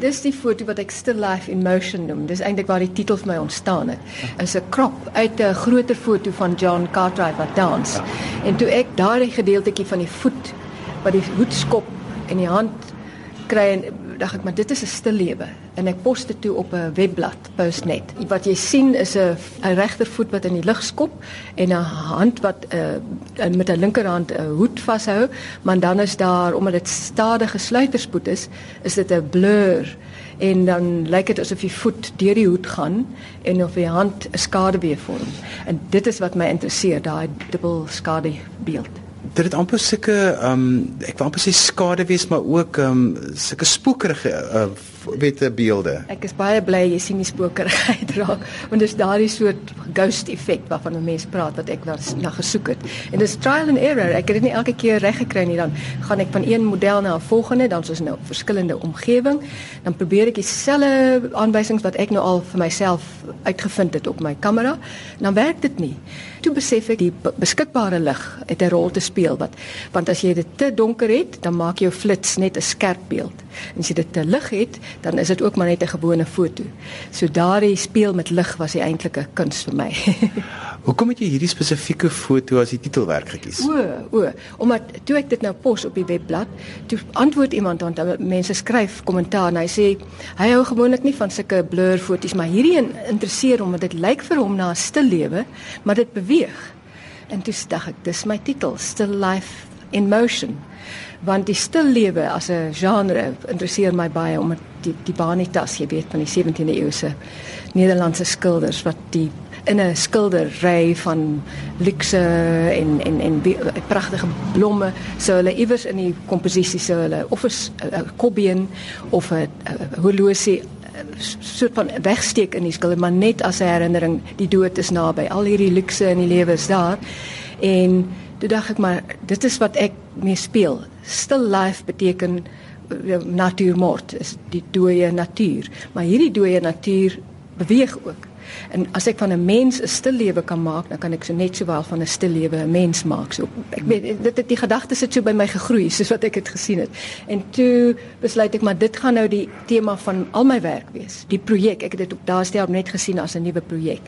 Dis die foto wat ek Still Life in Motion noem. Dis eintlik waar die titel vir my ontstaan het. Is 'n krop uit 'n groter foto van John Cartwright wat dans. Ja. En toe ek daardie gedeeltjie van die voet wat die hoed skop en die hand kry en dacht ek maar dit is 'n stil lewe en ek pos dit toe op 'n webblad Postnet. Wat jy sien is 'n regtervoet wat in die lug skop en 'n hand wat 'n uh, met 'n linkerhand 'n hoed vashou, maar dan is daar omdat dit stadige sluiterspoed is, is dit 'n blur en dan lyk dit asof die voet deur die hoed gaan en of die hand 'n skaduwee vorm. En dit is wat my interesseer, daai dubbel skadu beeld dit het amper sulke ehm um, ek wou amper sê skade wees maar ook ehm um, sulke spookerige uh, wette beelde. Ek is baie bly jy sien die spookerigheid raak want dis daardie soort ghost effek waarvan mense praat wat ek was na gesoek het. En dis trial and error. Ek het dit nie elke keer reg gekry nie dan gaan ek van een model na 'n volgende dan soos nou verskillende omgewing dan probeer ek dieselfde aanwysings wat ek nou al vir myself uitgevind het op my kamera dan werk dit nie. Toe besef ek die beskikbare lig het 'n rol te speel wat want as jy dit te donker het dan maak jou flits net 'n skerp beeld. En as jy dit te lig het dan is dit ook maar net 'n gewone foto. So daardie speel met lig was die eintlike kuns vir my. Hoekom het jy hierdie spesifieke foto as die titelwerk gekies? O, o, omdat toe ek dit nou pos op die webblad, toe antwoord iemand want mense skryf kommentaar en hy sê hy hou gewoonlik nie van sulke blur foto's, maar hierdie een interesseer hom want dit lyk vir hom na 'n stil lewe, maar dit beweeg. En toe dink ek, dis my titel, Still Life in Motion. Want die stil lewe as 'n genre interesseer my baie omdat die die Banitas, jy weet van die 17de eeuse Nederlandse skilders wat die in 'n skildery van luxe en en en pragtige blomme sou hulle iewers in die komposisie sou hulle of 'n kobbeen of 'n horlosie soort van wegsteek in die skilder maar net as 'n herinnering die dood is naby al hierdie luxe in die lewe is daar. En toe dink ek maar dit is wat ek mee speel. Still life beteken eh, natuurmoord is die dooie natuur. Maar hierdie dooie natuur beweeg ook. En as ek van 'n mens 'n stil lewe kan maak dan kan ek so net sowel van 'n stil lewe 'n mens maak. So ek weet dit het die gedagtes het so by my gegroei soos wat ek dit gesien het. En toe besluit ek maar dit gaan nou die tema van al my werk wees die projek ek het dit op daardie stadium net gesien as 'n nuwe projek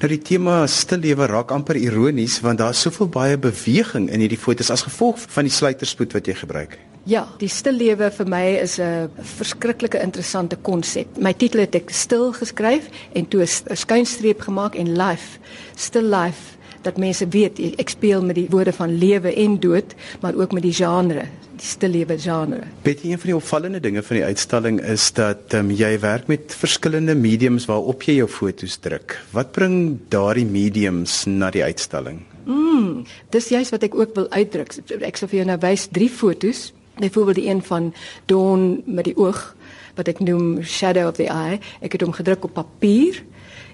Nou die tema stil lewe raak amper ironies want daar's soveel baie beweging in hierdie foto's as gevolg van die sluiterspoed wat jy gebruik. Ja, die stil lewe vir my is 'n verskriklike interessante konsep. My titel het ek stil geskryf en toe 'n skuinstreep gemaak en life, still life dat mense weet ek speel met die woorde van lewe en dood, maar ook met die genre, die stil lewe genre. Betty, een van die opvallende dinge van die uitstalling is dat um, jy werk met verskillende mediums waarop jy jou foto's druk. Wat bring daardie mediums na die uitstalling? Mm, dis juist wat ek ook wil uitdruk. Ek sou vir jou nou wys drie foto's byvoorbeeld die een van Dawn met die oog wat ek noem Shadow of the Eye. Ek het hom gedruk op papier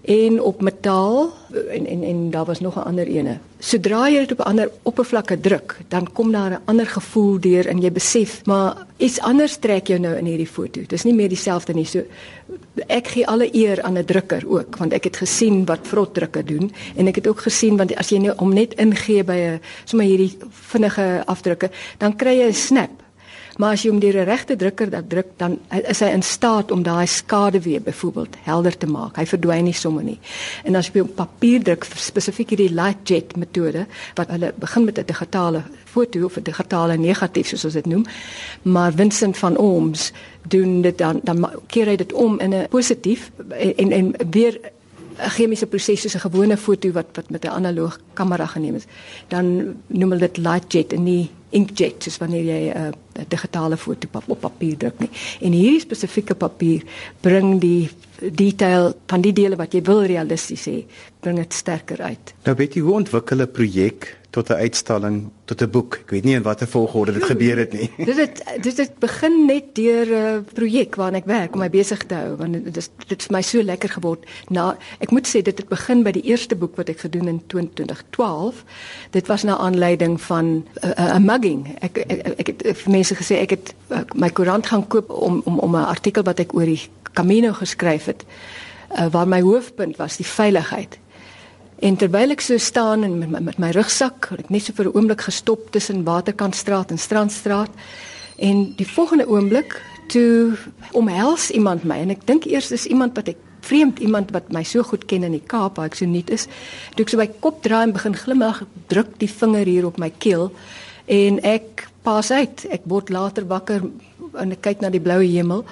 en op metaal en en en daar was nog 'n ander ene. Sodra jy dit op 'n ander oppervlakke druk, dan kom daar 'n ander gevoel deur en jy besef, maar iets anders trek jou nou in hierdie foto. Dis nie meer dieselfde nie. So ek gee alle eer aan 'n drukker ook, want ek het gesien wat vrot drukker doen en ek het ook gesien want as jy nou om net ingee by 'n sommer hierdie vinnige afdrukke, dan kry jy 'n snap Maar as jy hom deur 'n regte drukker dat druk, dan is hy in staat om daai skade weer byvoorbeeld helder te maak. Hy verdwyn nie sommer nie. En as jy op papier druk, spesifiek hierdie light jet metode wat hulle begin met 'n digitale foto of 'n digitale negatief soos ons dit noem, maar Vincent van Ooms doen dit dan dan keer hy dit om in 'n positief en en weer 'n chemiese proses soos 'n gewone foto wat wat met 'n analoog kamera geneem is, dan noem hulle dit light jet en nie inkjet soos wanneer jy 'n uh, digitale foto op papier druk nie. En hierdie spesifieke papier bring die detail van die dele wat jy wil realisties hê, bring dit sterker uit. Nou weet jy hoe ontwikkel 'n projek tot 'n uitstalling, tot 'n boek. Ek weet nie in watter volgorde dit gebeur het nie. Dit het dit het begin net deur 'n uh, projek waaraan ek werk om my besig te hou want dit is dit vir my so lekker geword. Na ek moet sê dit het begin by die eerste boek wat ek gedoen in 2012. Dit was na aanleiding van 'n uh, uh, mugging. Ek ek, ek, ek het vir mense gesê ek het uh, my koerant gaan koop om om om 'n artikel wat ek oor die Camino geskryf het uh, waar my hoofpunt was die veiligheid. En terwyl ek so staan en met met my rugsak, ek net so vir 'n oomblik gestop tussen Waterkantstraat en Strandstraat en die volgende oomblik toe omhels iemand my en ek dink eers dis iemand wat ek vreemd iemand wat my so goed ken in die Kaap waar ek so nuut is. Toe ek so my kop draai en begin glimlag, druk die vinger hier op my keel en ek pas uit. Ek word later wakker en ek kyk na die blou hemel.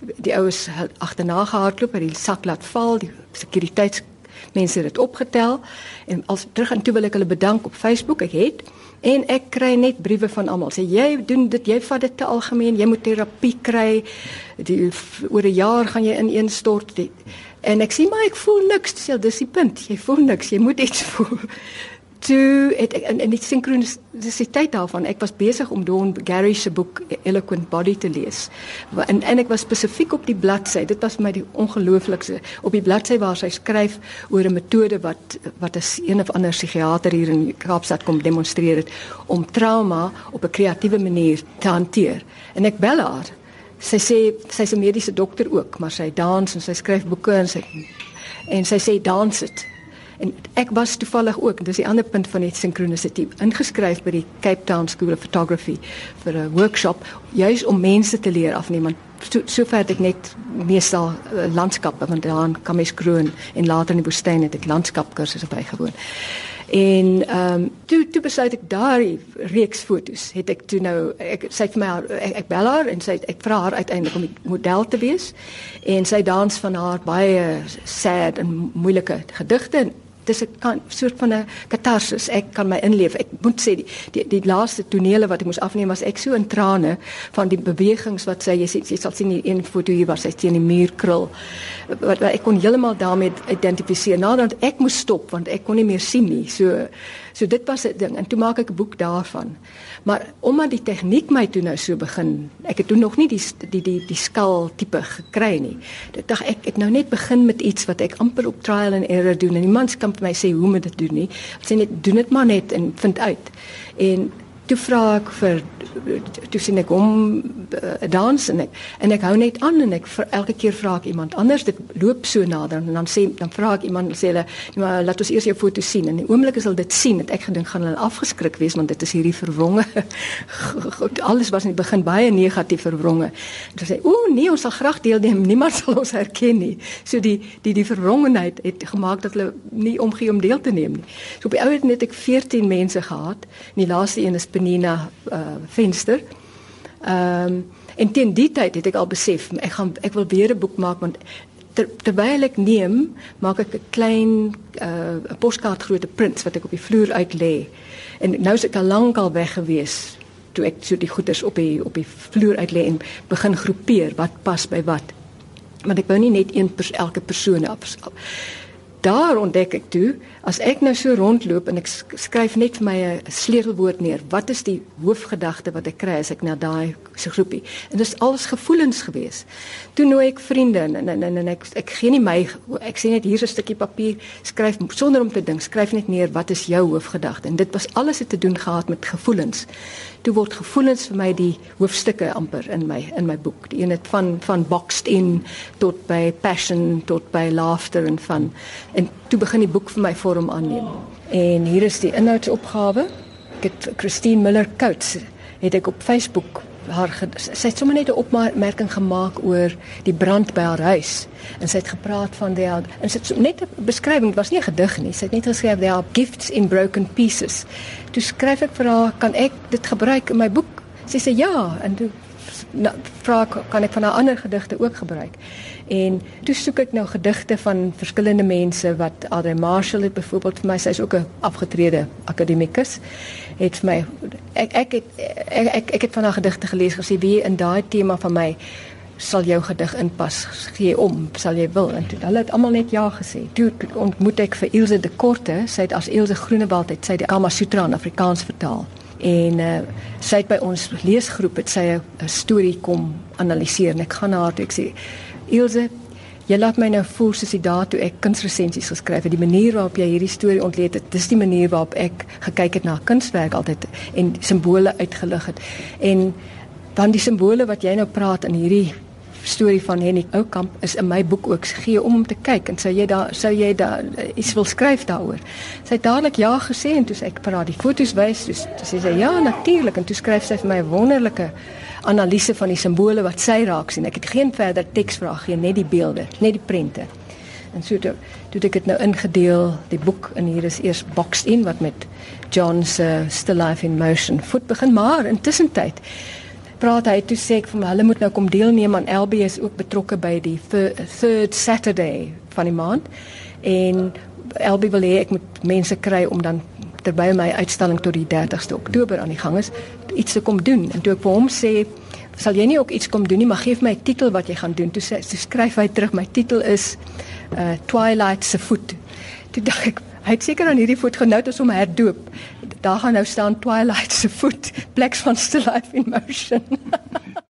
Die oues agterna gehardloop en die sak laat val. Die sekuriteitsmense het dit opgetel en als terug en toe wil ek hulle bedank op Facebook. Ek het En ek kry net briewe van almal. Sê jy doen dit, jy vat dit te algemeen, jy moet terapie kry. Die oor 'n jaar gaan jy ineenstort. Die, en ek sê maar ek voel niks, dis die punt. Jy voel niks, jy moet iets voel toe het ek in in die sinkronisiteit daarvan ek was besig om Don Gary se boek Eloquent Body te lees. En en ek was spesifiek op die bladsy dit was vir my die ongelooflikste op die bladsy waar sy skryf oor 'n metode wat wat 'n een of ander psigiater hier in Kaapstad kom demonstreer het om trauma op 'n kreatiewe manier te hanteer. En ek bel haar. Sy sê sy's 'n mediese dokter ook maar sy dans en sy skryf boeke en sy en sy sê dans dit En ek was toevallig ook, dis die ander punt van die synchronicity, ingeskryf by die Cape Town School of Photography vir 'n workshop juis om mense te leer afneem want so, sover het ek net meestal uh, landskappe want dan kan mens kroon en later in die woestyn het ek landskapkursusse bygewoon. En ehm um, toe toe besluit ek daai reeks fotos het ek toe nou ek sê vir my ek, ek bel haar en sê ek vra haar uiteindelik om die model te wees. En sy dans van haar baie sad en moeilike gedigte dis 'n soort van 'n katarsis. Ek kan my inleef. Ek moet sê die die, die laaste tonele wat ek moes afneem was ek so in trane van die bewegings wat sy jy, jy sal sien hier een foto hier waar sy teen die muur krul. Wat, wat ek kon heeltemal daarmee identifiseer. Nadat ek moes stop want ek kon nie meer sien nie. So So dit was 'n ding en toe maak ek 'n boek daarvan. Maar omdat die tegniek my toe nou so begin, ek het toe nog nie die die die die skal tipe gekry nie. Dit dink ek ek nou net begin met iets wat ek amper op trial and error doen en die mans kan vir my sê hoe moet dit doen nie. Sê net doen dit maar net en vind uit. En toe vra ek vir toe sien ek hom uh, dans en ek en ek hou net aan en ek vir elke keer vra ek iemand anders dit loop so nader en dan sê dan vra ek iemand sê hulle ja, maar laat ons eers jou foto sien. En die oomblik as hulle dit sien het ek gedink gaan hulle afgeskrik wees want dit is hierdie verwronge. Alles was in die begin baie negatief verwronge. En hulle sê o nee ons sal graag deelneem niemand sal ons herken nie. So die die die verwrongenheid het gemaak dat hulle nie omgee om deel te neem nie. So op die ouer net ek 14 mense gehad. En die laaste een is Penina uh, venster. Ehm um, en teen die tyd het ek al besef ek gaan ek wil weer 'n boek maak want ter, terwyl ek neem, maak ek 'n klein 'n uh, poskaart grootte prints wat ek op die vloer uit lê. En nou is ek al lank al weg gewees toe ek so die goeders op die op die vloer uit lê en begin groepeer wat pas by wat. Want ek wou nie net een pers, elke persoon af. Daar ontdek ek toe As ek nou so rondloop en ek skryf net vir my 'n sleutelwoord neer, wat is die hoofgedagte wat ek kry as ek na daai se groepie? En dit is alles gevoelens gewees. Toe nooi ek vriende en en en, en ek ek gee nie my ek sê net hier 'n stukkie papier, skryf sonder om te dink, skryf net neer wat is jou hoofgedagte? En dit was alles het te doen gehad met gevoelens. Toe word gevoelens vir my die hoofstukke amper in my in my boek. Die een het van van boxed in tot by passion tot by laughter en van en toe begin die boek vir my vorm aanneem. En hier is die inhoudsopgawe. Ek het Christine Miller Coates het ek op Facebook haar sy het sommer net 'n opmerking gemaak oor die brand by haar huis en sy het gepraat van die en sy het net 'n beskrywing, dit was nie 'n gedig nie. Sy het net geskryf there are gifts in broken pieces. Toe skryf ek vir haar, kan ek dit gebruik in my boek? Sy sê ja en toe vra kan ek van haar ander gedigte ook gebruik. En toe soek ek nou gedigte van verskillende mense wat Adrian Marshall het byvoorbeeld vir my, sy's ook 'n afgetrede akademikus, het vir my ek ek het ek ek, ek het van haar gedigte gelees gesê wie in daai tema van my sal jou gedig inpas? Gee om? Sal jy wil? En toe hulle het almal net ja gesê. Toe ontmoet ek vir Ilse de Korte sy het as Ilse Groenewald het sy die Kama Sutra in Afrikaans vertaal en uh, sy het by ons leesgroep het sy 'n storie kom analiseer en ek gaan na haar toe ek sê Ilse, jy laat my nou voel soos die dae toe ek kunsresensies geskryf het, die manier waarop jy hierdie storie ontleed het, dis die manier waarop ek gekyk het na kunswerk altyd en simbole uitgelig het. En dan die simbole wat jy nou praat in hierdie storie van Henny Oukamp is in my boek ook gee om om te kyk en sou jy daar sou jy daar iets wil skryf daaroor. Sy het dadelik ja gesê en toe ek vir haar die foto's wys, toe sê sy ja natuurlik en toe skryf sy vir my 'n wonderlike analise van die simbole wat sy raak sien. Ek het geen verder teksvrae gee, net die beelde, net die prente. En so toe, toe ek dit nou ingedeel, die boek en hier is eers boxed in wat met John se Still Life in Motion voet begin, maar intussen tyd praat hy toe sê ek vir my hulle moet nou kom deelneem aan LB is ook betrokke by die third Saturday van die maand. En LB wil hê ek moet mense kry om dan terwyl my uitstalling tot die 30ste Oktober aan die gang is iets te kom doen. En toe ek vir hom sê sal jy nie ook iets kom doen nie maar gee my 'n titel wat jy gaan doen. Toe sê so skryf hy terug my titel is uh, Twilight se voet. Toe dink ek hy het seker aan hierdie voet genou as om herdoop daar gaan nou staan Twilight se voet plek van still life in motion